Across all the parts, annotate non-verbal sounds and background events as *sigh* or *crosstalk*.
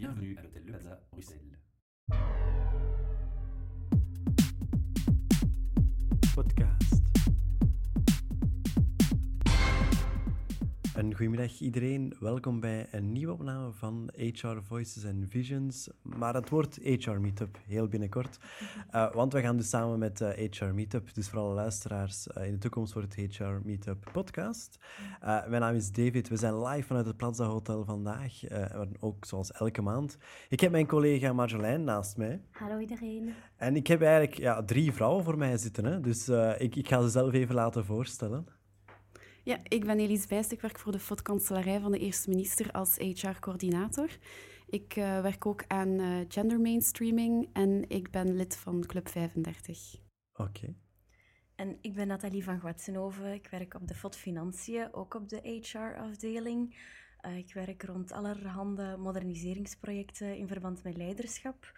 Bienvenue à l'hôtel Le Plaza, Bruxelles. podcast. Goedemiddag iedereen. Welkom bij een nieuwe opname van HR Voices and Visions. Maar het wordt HR Meetup heel binnenkort. Uh, want we gaan dus samen met uh, HR Meetup, dus voor alle luisteraars, uh, in de toekomst wordt het HR Meetup podcast. mijn naam is David. We zijn live vanuit het Plaza Hotel vandaag. ook zoals elke maand. Ik heb mijn collega Marjolein naast mij. Hallo iedereen. En ik heb eigenlijk ja, drie vrouwen voor mij zitten. Hè? Dus ik, ik ga ze zelf even laten voorstellen. Ja, ik ben Elise Bijst. Ik werk voor de FOD-kanselarij van de eerste minister als HR-coördinator. Ik uh, werk ook aan uh, gender mainstreaming en ik ben lid van Club 35. Oké. Okay. En ik ben Nathalie van Gwatsenhoven. Ik werk op de FOD Financiën, ook op de HR-afdeling. Uh, ik werk rond allerhande moderniseringsprojecten in verband met leiderschap.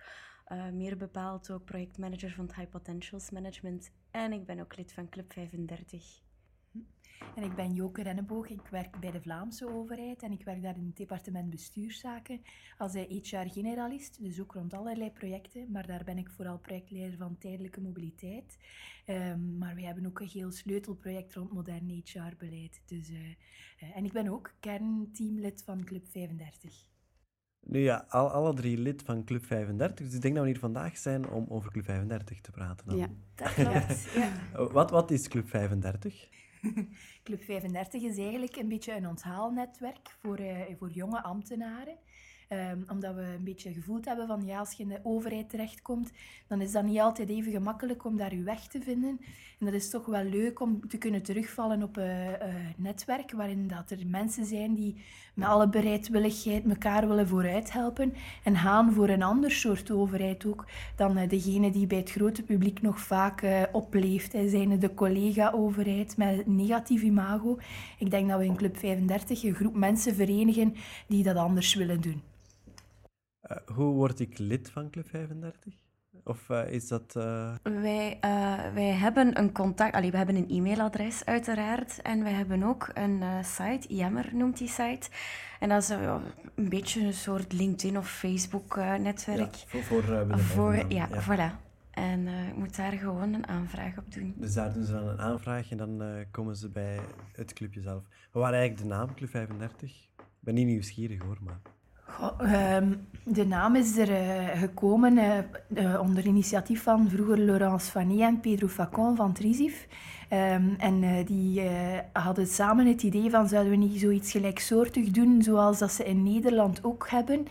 meer bepaald ook projectmanager van het High Potentials Management. En ik ben ook lid van Club 35. En ik ben Joke Renneboog. Ik werk bij de Vlaamse overheid en ik werk daar in het departement bestuurszaken als HR-generalist, dus ook rond allerlei projecten. Maar daar ben ik vooral projectleider van tijdelijke mobiliteit. Um, maar we hebben ook een heel sleutelproject rond modern HR-beleid. Dus, uh, uh, en ik ben ook kernteamlid van Club 35. Nu ja, al, alle drie lid van Club 35. Dus ik denk dat we hier vandaag zijn om over Club 35 te praten. Dan. Ja, dat *laughs* klopt. ja. Wat, wat is Club 35? Club 35 is eigenlijk een beetje een onthaalnetwerk voor, uh, voor jonge ambtenaren. Um, omdat we een beetje gevoeld hebben van ja, als je in de overheid terechtkomt, dan is dat niet altijd even gemakkelijk om daar je weg te vinden. En dat is toch wel leuk om te kunnen terugvallen op een netwerk waarin dat er mensen zijn die met alle bereidwilligheid elkaar willen vooruit helpen en gaan voor een ander soort overheid ook dan uh, degene die bij het grote publiek nog vaak uh, opleeft. Hè. Zijn de collega-overheid met negatief imago. Ik denk dat we in Club 35 een groep mensen verenigen die dat anders willen doen. Uh, hoe word ik lid van Club 35? Of uh, is dat... Uh... Wij, wij hebben een contact... Allee, we hebben een e-mailadres uiteraard. En wij hebben ook een site, Jammer noemt die site. En dat is een beetje een soort LinkedIn of Facebook-netwerk. Ja, voor voor, voor ja, ja, voilà. En je moet daar gewoon een aanvraag op doen. Dus daar doen ze dan een aanvraag en dan komen ze bij het clubje zelf. Wat waren eigenlijk de naam, Club 35? Ik ben niet nieuwsgierig hoor, maar... Um, de naam is er uh, gekomen uh, uh, onder initiatief van vroeger Laurence Fanny en Pedro Facon van Trisif. Um, en die hadden samen het idee van zouden we niet zoiets gelijksoortig doen zoals dat ze in Nederland ook hebben.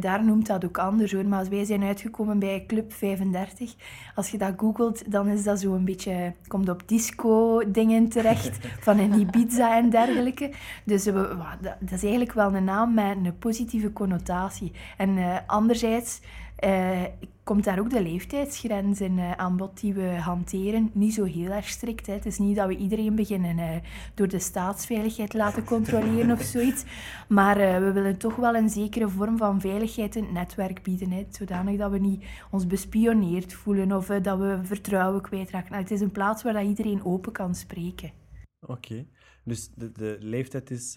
daar noemt dat ook anders hoor, maar wij zijn uitgekomen bij Club 35. Als je dat googelt, dan is dat zo een beetje, komt op disco dingen terecht, *laughs* van een Ibiza en dergelijke. Dus we, dat is eigenlijk wel een naam met een positieve connotatie. En anderzijds uh, komt daar ook de leeftijdsgrens in uh, aan bod die we hanteren. Niet zo heel erg strikt. Hè. Het is niet dat we iedereen beginnen uh, door de staatsveiligheid laten controleren of zoiets. Maar we willen toch wel een zekere vorm van veiligheid in het netwerk bieden. Hè. Zodanig dat we niet ons bespioneerd voelen of dat we vertrouwen kwijtraken. Het is een plaats waar dat iedereen open kan spreken. Oké. Dus de, de leeftijd is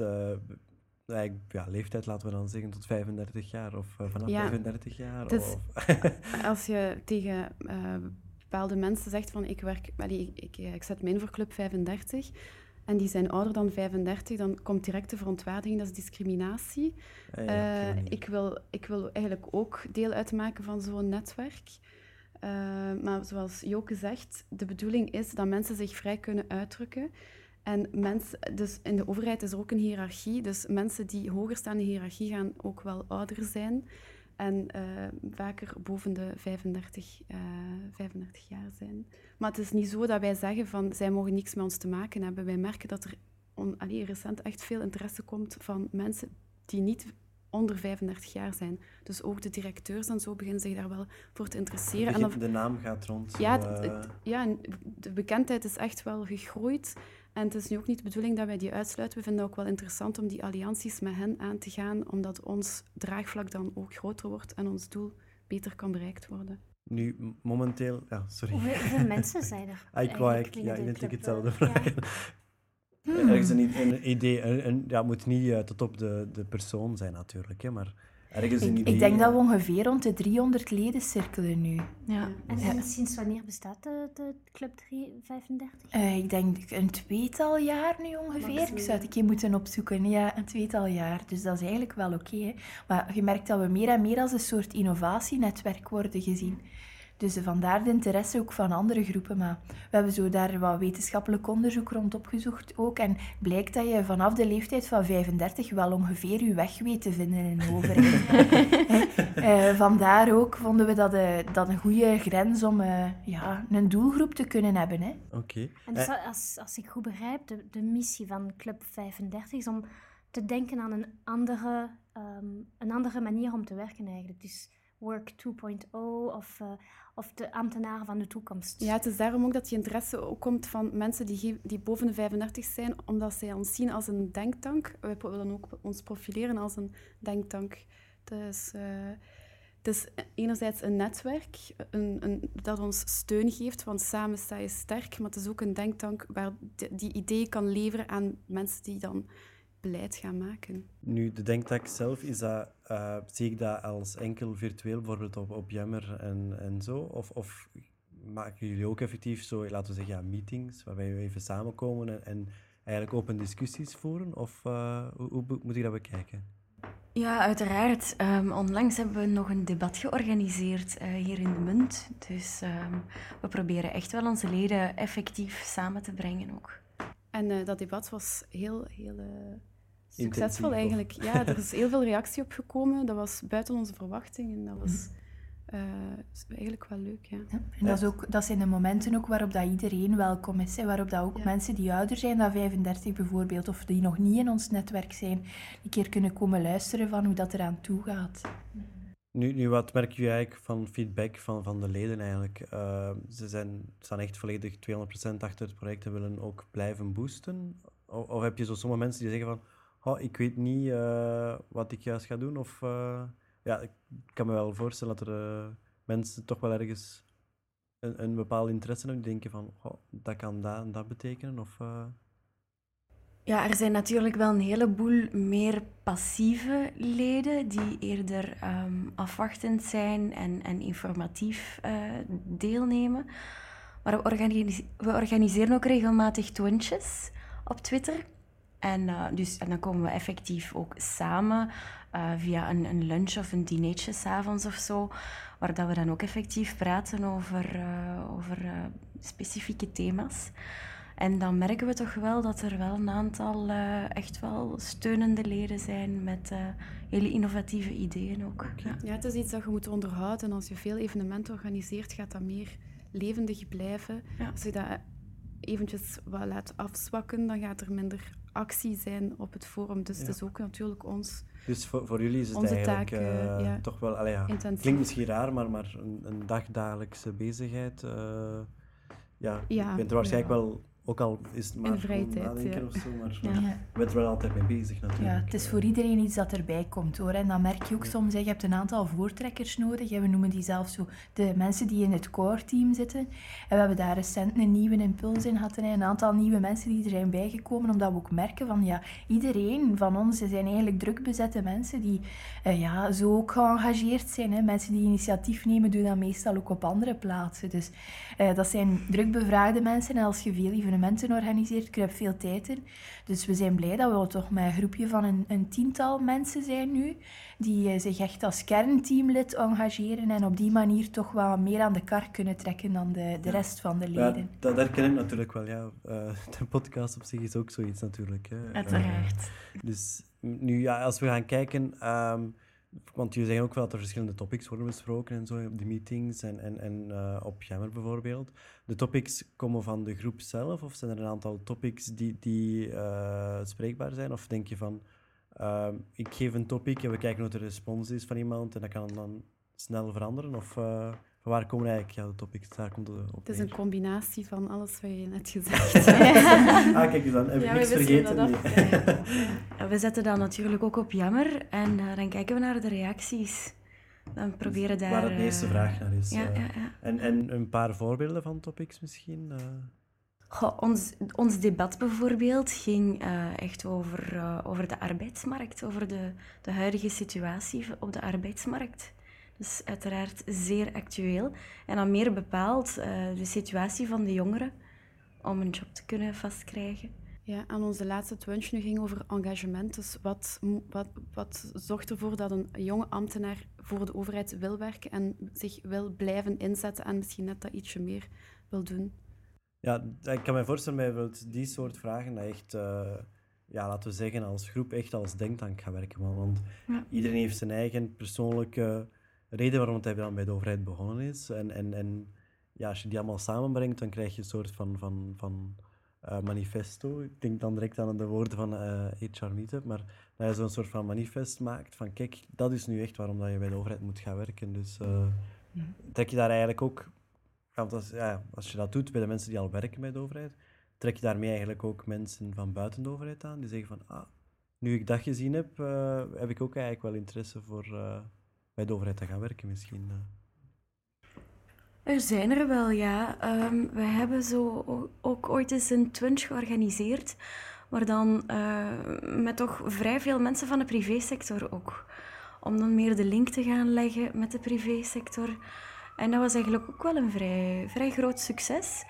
ja, leeftijd laten we dan zeggen tot 35 jaar of uh, vanaf ja, 35 jaar. Dus of... *laughs* als je tegen uh, bepaalde mensen zegt van ik werk, ik, ik, ik zet me in voor Club 35 en die zijn ouder dan 35, dan komt direct de verontwaardiging, dat is discriminatie. Ah, ja, uh, ik, wil, ik wil eigenlijk ook deel uitmaken van zo'n netwerk. maar zoals Joke zegt, de bedoeling is dat mensen zich vrij kunnen uitdrukken. En mensen, dus in de overheid is er ook een hiërarchie. Dus mensen die hoger staan in de hiërarchie gaan ook wel ouder zijn. En uh, vaker boven de 35, uh, 35 jaar zijn. Maar het is niet zo dat wij zeggen van zij mogen niks met ons te maken hebben. Wij merken dat er on, allee, recent echt veel interesse komt van mensen die niet onder 35 jaar zijn. Dus ook de directeurs en zo beginnen zich daar wel voor te interesseren. En de naam gaat rond. Ja, uh... ja, de bekendheid is echt wel gegroeid. En het is nu ook niet de bedoeling dat wij die uitsluiten. We vinden het ook wel interessant om die allianties met hen aan te gaan, omdat ons draagvlak dan ook groter wordt en ons doel beter kan bereikt worden. Nu, momenteel... Ja, sorry. Hoeveel *laughs* mensen zijn er? Ah, ik wou ja, identiek hetzelfde vragen. Ja. Er is een, een idee... Een, een, ja, het moet niet uh, tot op de, de persoon zijn natuurlijk, hè, maar ergens een Ik, idee. ik denk dat we ongeveer rond de 300 leden cirkelen nu. Ja. En, sinds wanneer bestaat de, de Club 335? Eh, ik denk een tweetal jaar nu ongeveer. Ik zou het een keer moeten opzoeken. Ja, een tweetal jaar. Dus dat is eigenlijk wel oké. maar je merkt dat we meer en meer als een soort innovatienetwerk worden gezien. Dus eh, vandaar de interesse ook van andere groepen. Maar we hebben zo daar wat wetenschappelijk onderzoek rond opgezocht ook. En blijkt dat je vanaf de leeftijd van 35 wel ongeveer je weg weet te vinden in een overheid. *laughs* Eh, vandaar ook vonden we dat, eh, dat een goede grens om eh, ja, een doelgroep te kunnen hebben. Hè. Oké. En dus Eh, als, als ik goed begrijp, de, de missie van Club 35 is om te denken aan een andere, ehm, een andere manier om te werken eigenlijk. Dus Work 2.0 of, eh, of de ambtenaren van de toekomst. Ja, het is daarom ook dat die interesse ook komt van mensen die, die boven de 35 zijn, omdat zij ons zien als een denktank. Pro- willen ook ons profileren als een denktank. Dus eh, het is enerzijds een netwerk een, een, dat ons steun geeft, want samen sta je sterk, maar het is ook een denktank waar die ideeën kan leveren aan mensen die dan beleid gaan maken. Nu, de denktank zelf, is dat, eh, zie ik dat als enkel virtueel, bijvoorbeeld op, op Jammer en, en zo? Of, of maken jullie ook effectief zo, laten we zeggen, ja, meetings, waarbij we even samenkomen en, en eigenlijk open discussies voeren? Of eh, hoe, moet ik dat bekijken? Ja, uiteraard. Ehm, onlangs hebben we nog een debat georganiseerd eh, hier in de Munt. Dus ehm, we proberen echt wel onze leden effectief samen te brengen ook. En eh, dat debat was heel, heel eh, succesvol of- eigenlijk. Ja, er is heel veel reactie op gekomen. Dat was buiten onze verwachtingen. Dat was eh, eigenlijk wel leuk, ja. Ja, en dat, is ook, dat zijn de momenten ook waarop dat iedereen welkom is. Hè, waarop dat ook Ja. mensen die ouder zijn dan 35 bijvoorbeeld, of die nog niet in ons netwerk zijn, een keer kunnen komen luisteren van hoe dat eraan toe gaat. Nu, nu wat merk je eigenlijk van feedback van, van de leden eigenlijk? Eh, ze zijn, staan echt volledig 200% achter het project en willen ook blijven boosten? Of, of heb je zo sommige mensen die zeggen van, oh, ik weet niet eh, wat ik juist ga doen? Of, eh, ja, ik kan me wel voorstellen dat er eh, mensen toch wel ergens een, een bepaald interesse hebben denken van, oh, dat kan dat en dat betekenen? Of, Ja, er zijn natuurlijk wel een heleboel meer passieve leden die eerder ehm, afwachtend zijn en, en informatief deelnemen. Maar we, we organiseren ook regelmatig twintjes op Twitter. En, eh, dus, en dan komen we effectief ook samen eh, via een, een lunch of een dinertje s'avonds of zo, waar dat we dan ook effectief praten over, eh, over specifieke thema's. En dan merken we toch wel dat er wel een aantal echt wel steunende leden zijn met hele innovatieve ideeën ook. Ja. Ja, het is iets dat je moet onderhouden. En als je veel evenementen organiseert, gaat dat meer levendig blijven. Ja. Als je dat eventjes wat laat afzwakken, dan gaat er minder actie zijn op het forum. Dus het is ook natuurlijk ons dus voor, voor jullie is het eigenlijk taak, eh, eh, toch wel, allee. Klinkt misschien raar, maar, maar een, een dagdagelijkse bezigheid. eh, ja, je bent er waarschijnlijk wel, ook al is het maar vrije tijd, nadenken ja. of zo, maar Ja. je bent er wel altijd mee bezig natuurlijk. Ja, het is voor iedereen iets dat erbij komt hoor. En dan merk je ook soms, hè, je hebt een aantal voortrekkers nodig. hè. We noemen die zelf zo de mensen die in het core team zitten. En we hebben daar recent een nieuwe impuls in gehad. Een aantal nieuwe mensen die er zijn bijgekomen, omdat we ook merken van ja, iedereen van ons zijn eigenlijk druk bezette mensen die eh, ja, zo ook geëngageerd zijn. Hè. Mensen die initiatief nemen, doen dat meestal ook op andere plaatsen. Dus eh, dat zijn druk bevraagde mensen. En als je veel evenementen organiseert, kruipt veel tijd in. Dus we zijn blij dat we toch met een groepje van een, een tiental mensen zijn nu, die eh, zich echt als kernteamlid engageren en op die manier toch wat meer aan de kar kunnen trekken dan de, de rest van de Ja, leden. dat herken ik natuurlijk wel. Ja. Eh, de podcast op zich is ook zoiets natuurlijk. Hè. Uiteraard. Eh, dus nu, ja, als we gaan kijken, ehm, want jullie zeggen ook wel dat er verschillende topics worden besproken en zo op de meetings en, en, en eh, op Jammer bijvoorbeeld. De topics komen van de groep zelf of zijn er een aantal topics die, die eh, spreekbaar zijn? Of denk je van, ehm, ik geef een topic en we kijken wat de respons is van iemand en dat kan dan snel veranderen? Of eh, waar komen eigenlijk ja, de topics? Daar komt het op Het is een combinatie van alles wat je net gezegd *laughs* hebt. Ah, kijk eens dan, heb ik Ja, niks vergeten? dat af. Nee. *laughs* Ja. We zetten dat natuurlijk ook op Jammer en eh, dan kijken we naar de reacties. Dan proberen daar... Waar het meeste eh, vraag naar is. Ja, eh. ja, ja. En, en een paar voorbeelden van topics misschien? eh? Goh, ons, ons debat bijvoorbeeld ging eh, echt over, eh, over de arbeidsmarkt, over de, de huidige situatie op de arbeidsmarkt. Dus uiteraard zeer actueel. En dan meer bepaald eh, de situatie van de jongeren om een job te kunnen vastkrijgen. Ja, en onze laatste twunch nu ging over engagement. Dus wat, wat, wat zorgt ervoor dat een jonge ambtenaar voor de overheid wil werken en zich wil blijven inzetten en misschien net dat ietsje meer wil doen? Ja, ik kan me voorstellen bij die soort vragen dat echt, uh, ja, laten we zeggen, als groep echt als denktank gaat werken. Want ja. iedereen heeft zijn eigen persoonlijke reden waarom hij dan bij de overheid begonnen is. En, en, en ja, als je die allemaal samenbrengt, dan krijg je een soort van, van, van uh, manifesto. Ik denk dan direct aan de woorden van uh, eh, HR Meetup, maar dat je zo'n soort van manifest maakt van kijk, dat is nu echt waarom dat je bij de overheid moet gaan werken. Dus uh, trek je daar eigenlijk ook, want als, ja, als je dat doet bij de mensen die al werken bij de overheid, trek je daarmee eigenlijk ook mensen van buiten de overheid aan, die zeggen van ah, nu ik dat gezien heb, heb ik ook eigenlijk wel interesse voor bij de overheid te gaan werken misschien. Er zijn er wel, ja. Um, we hebben zo ook ooit eens een twinch georganiseerd, maar dan uh, met toch vrij veel mensen van de privésector ook. Om dan meer de link te gaan leggen met de privésector. En dat was eigenlijk ook wel een vrij, vrij groot succes.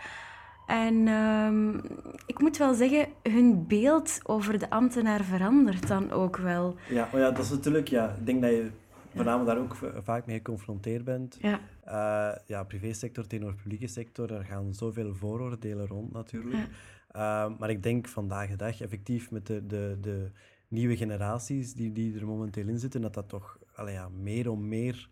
En um, ik moet wel zeggen, hun beeld over de ambtenaar verandert dan ook wel. Ja, oh ja dat is natuurlijk, ja, ik denk dat je voornamelijk daar ook vaak mee geconfronteerd bent. Ja. Uh, ja, privésector tegenover publieke sector, daar gaan zoveel vooroordelen rond natuurlijk. Uh, maar ik denk vandaag de dag effectief met de, de, de nieuwe generaties die, die er momenteel in zitten, dat dat toch allee, ja, meer om meer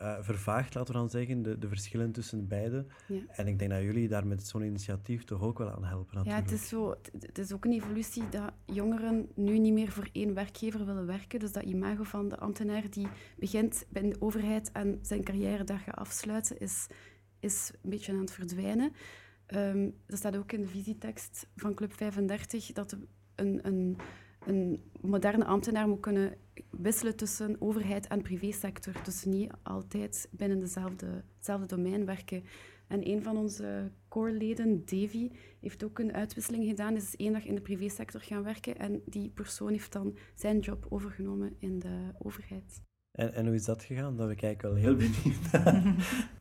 uh, vervaagt, laten we dan zeggen, de, de verschillen tussen beide. Ja. En ik denk dat jullie daar met zo'n initiatief toch ook wel aan helpen. Natuurlijk. Ja, het is, zo, het is ook een evolutie dat jongeren nu niet meer voor één werkgever willen werken. Dus dat imago van de ambtenaar die begint bij de overheid en zijn carrière daar gaat afsluiten, is, is een beetje aan het verdwijnen. Um, er staat ook in de visietekst van Club 35 dat een, een een moderne ambtenaar moet kunnen wisselen tussen overheid en privésector. Dus niet altijd binnen dezelfde, hetzelfde domein werken. En een van onze core-leden, Davy, heeft ook een uitwisseling gedaan. Is één dag in de privésector gaan werken en die persoon heeft dan zijn job overgenomen in de overheid. En, en hoe is dat gegaan? Dat ben ik eigenlijk wel heel benieuwd *laughs*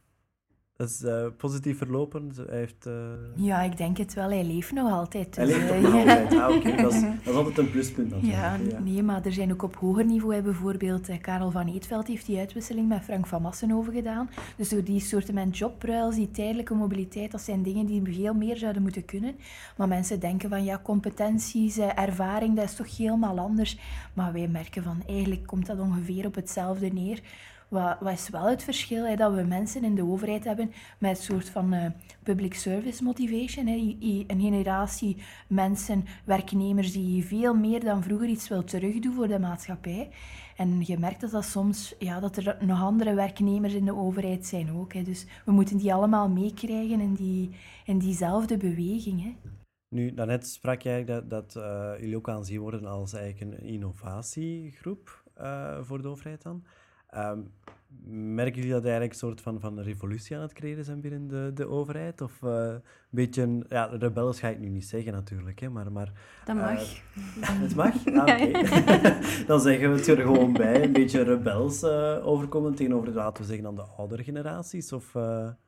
Dat is uh, positief verlopen. Hij heeft, uh... Ja, ik denk het wel. Hij leeft nog altijd. Dus, hij leeft uh, nog *laughs* altijd. Ah. Dat, is, dat is altijd een pluspunt natuurlijk. Ja, ja, nee, maar er zijn ook op hoger niveau, bijvoorbeeld Karel van Eetveld heeft die uitwisseling met Frank van Massenhoven gedaan. Dus door die soorten jobruils, die tijdelijke mobiliteit, dat zijn dingen die veel meer zouden moeten kunnen. Maar mensen denken van, ja, competenties, ervaring, dat is toch helemaal anders. Maar wij merken van, eigenlijk komt dat ongeveer op hetzelfde neer. Wat, is wel het verschil? Hè, dat we mensen in de overheid hebben met een soort van uh, public service motivation. Een generatie mensen, werknemers die veel meer dan vroeger iets wil terugdoen voor de maatschappij. En je merkt dat, dat soms ja, dat er nog andere werknemers in de overheid zijn ook. Hè. Dus we moeten die allemaal meekrijgen in, die, in diezelfde beweging. Hè. Nu, daarnet sprak eigenlijk dat, dat uh, jullie ook aanzien worden als eigenlijk een innovatiegroep uh, voor de overheid dan. Um, merken jullie dat eigenlijk een soort van, van revolutie aan het creëren zijn binnen de, de overheid? Of uh, een beetje, een, ja, rebels ga ik nu niet zeggen natuurlijk, hè, maar... maar dat mag. Uh, *laughs* het mag? Ah, *laughs* dan zeggen we het er gewoon bij. Een beetje rebels uh, overkomen tegenover, laten we zeggen, dan de oudere generaties? Of,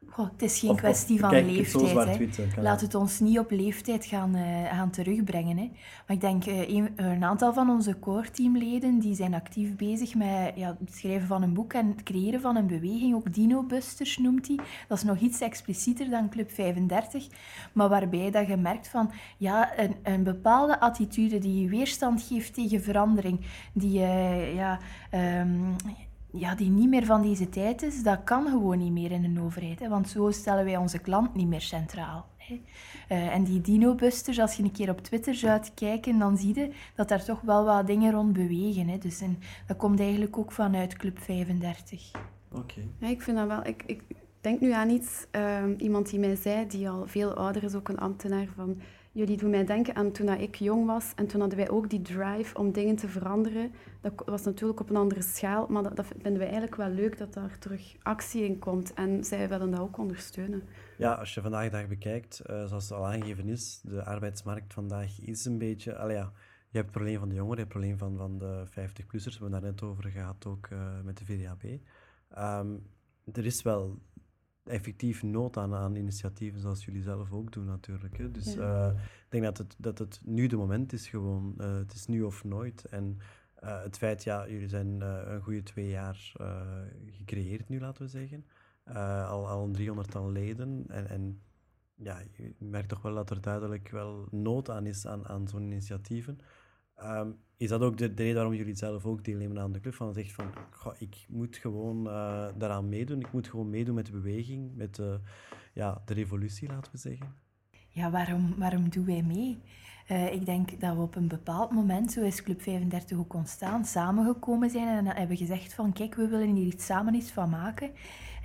Goh, het is geen kwestie van leeftijd. Hè. Laat het ons niet op leeftijd gaan, gaan terugbrengen. Hè. Maar ik denk, een, een, aantal van onze core-teamleden die zijn actief bezig met ja, het schrijven van een boek en het creëren van een beweging. Ook Dino Busters noemt hij. Dat is nog iets explicieter dan Club 35. Maar waarbij dat je merkt van ja, een, een bepaalde attitude die weerstand geeft tegen verandering, die, uh, ja, um, ja, die niet meer van deze tijd is, dat kan gewoon niet meer in een overheid. Hè? Want zo stellen wij onze klant niet meer centraal. Hè? Uh, en die dinobusters, als je een keer op Twitter zou kijken, dan zie je dat daar toch wel wat dingen rond bewegen. Hè? Dus en dat komt eigenlijk ook vanuit Club 35. Oké. Ja, ik vind dat wel... Ik, ik denk nu aan iets, uh, iemand die mij zei, die al veel ouder is, ook een ambtenaar, van jullie doen mij denken aan toen ik jong was en toen hadden wij ook die drive om dingen te veranderen. Dat was natuurlijk op een andere schaal, maar dat, vinden wij eigenlijk wel leuk dat daar terug actie in komt. En zij willen dat ook ondersteunen. Ja, als je vandaag de dag bekijkt, uh, zoals al aangegeven is, de arbeidsmarkt vandaag is een beetje... Ja, je hebt het probleem van de jongeren, je hebt het probleem van, van de 50-plussers. We hebben daar net over gehad, ook uh, met de VDAB. Um, er is wel effectief nood aan, aan initiatieven zoals jullie zelf ook doen natuurlijk. Hè. Dus ja. uh, ik denk dat het, dat het nu de moment is gewoon. Uh, het is nu of nooit. En uh, het feit, ja, jullie zijn een goede twee jaar gecreëerd nu, laten we zeggen. al, al een driehonderdtal leden. En, en ja, je merkt toch wel dat er duidelijk wel nood aan is aan, aan zo'n initiatieven. Um, is dat ook de, de, reden waarom jullie zelf ook deelnemen aan de club? Van zegt van, ik moet gewoon uh, daaraan meedoen. Ik moet gewoon meedoen met de beweging, met de, ja, de revolutie, laten we zeggen. Ja, waarom, waarom doen wij mee? Uh, ik denk dat we op een bepaald moment, zo Club 35 ook ontstaan, samengekomen zijn en hebben gezegd van, kijk, we willen hier iets samen iets van maken.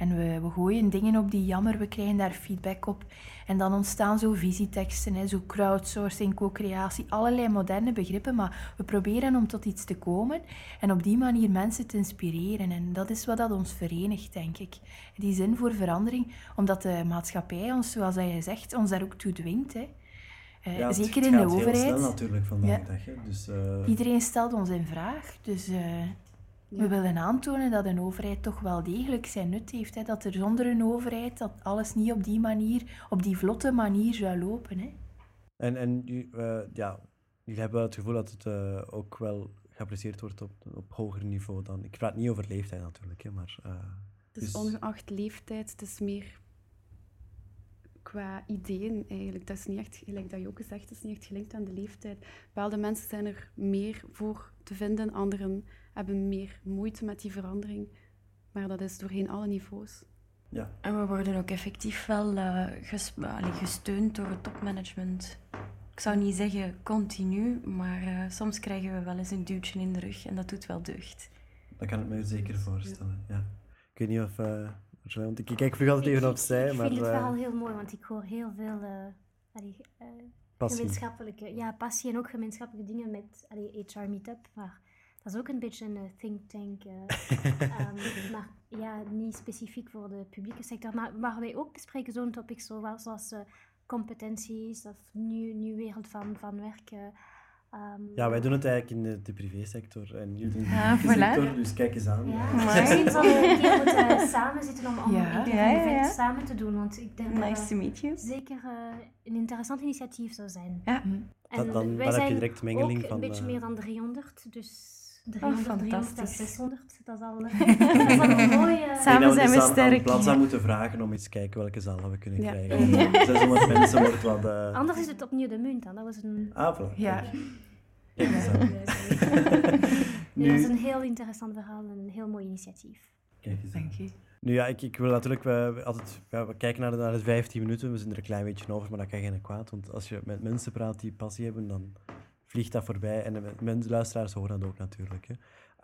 En we, we gooien dingen op die jammer, we krijgen daar feedback op. En dan ontstaan zo visieteksten, hè, zo crowdsourcing, co-creatie, allerlei moderne begrippen. Maar we proberen om tot iets te komen en op die manier mensen te inspireren. En dat is wat dat ons verenigt, denk ik. Die zin voor verandering, omdat de maatschappij ons, zoals je zegt, ons daar ook toe dwingt. Hè. Uh, ja, zeker in de overheid. Heel snel natuurlijk vandaag de dag. Hè. Dus, uh... Iedereen stelt ons in vraag. Dus uh, we willen aantonen dat een overheid toch wel degelijk zijn nut heeft. Hè? Dat er zonder een overheid dat alles niet op die manier, op die vlotte manier zou lopen. Hè? En, en uh, ja, jullie hebben wel het gevoel dat het uh, ook wel geapprecieerd wordt op, op hoger niveau dan... Ik praat niet over leeftijd natuurlijk, hè, maar... Uh, het is dus... ongeacht leeftijd, het is meer qua ideeën eigenlijk. Dat is niet echt, gelijk dat je ook gezegd, het is niet echt gelinkt aan de leeftijd. Bepaalde mensen zijn er meer voor te vinden, anderen hebben meer moeite met die verandering. Maar dat is doorheen alle niveaus. Ja. En we worden ook effectief wel uh, gesteund door het topmanagement. Ik zou niet zeggen continu, maar uh, soms krijgen we wel eens een duwtje in de rug en dat doet wel deugd. Dat kan ik me zeker voorstellen, ja. Ik weet niet of... Uh, want ik kijk altijd even opzij, ik maar... Ik vind het wel heel mooi, want ik hoor heel veel... gemeenschappelijke, ja, passie en ook gemeenschappelijke dingen met allee, HR Meetup, maar dat is ook een beetje een think tank. Uh, um, *laughs* maar ja, niet specifiek voor de publieke sector. Maar waar wij ook bespreken zo'n topics zoals uh, competenties of nieuw, nieuw wereld van, van werken. Um, ja, wij doen het eigenlijk in de, de privésector en jullie in de ja, sector, voilà. dus kijk eens aan. Ja, misschien zullen we een keer moeten samen zitten om, om ja. ja, ja, ja. samen te doen, want ik denk nice to meet you. zeker uh, een interessant initiatief zou zijn. Ja. En dan, dan, wij dan heb je direct mengeling ook van... een beetje uh, meer dan 300, dus 300, oh, 300 600, dat is al, dat is al een mooie... Samen zijn we sterk. Zou moeten vragen om eens te kijken welke zalen we kunnen ja. krijgen. Ja. 600 mensen wordt wat... Uh... Anders is het opnieuw de munt dan. Dat was een... Ah, voilà. Ja. Nu... *laughs* Dat is een heel interessant verhaal en een heel mooi initiatief. Kijk eens Dank je. Nu ja, ik, ik wil natuurlijk we, altijd ja, we kijken naar de, naar de 15 minuten. We zijn er een klein beetje over, maar dat kan geen kwaad. Want als je met mensen praat die passie hebben, dan vliegt dat voorbij. En de mensen, luisteraars horen dat ook natuurlijk. Hè.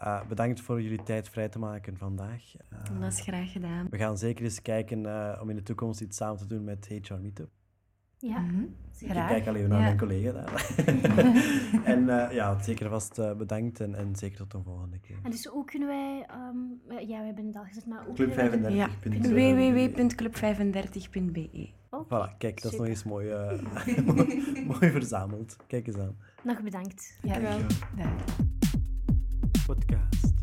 Uh, bedankt voor jullie tijd vrij te maken vandaag. Uh, dat is graag gedaan. We gaan zeker eens kijken uh, om in de toekomst iets samen te doen met HR Meetup. Ja, mm -hmm. Ik kijk al even naar ja. mijn collega daar. *laughs* *laughs* en ja, zeker vast bedankt en, en zeker tot de volgende keer. En dus hoe kunnen wij... Um, ja, we hebben het al gezegd, maar... Club35. Ja, www.club35.be okay. Voilà, kijk, dat is nog eens mooi, *laughs* mooi, mooi verzameld. Kijk eens aan. Nog bedankt. Ja, ja. Podcast.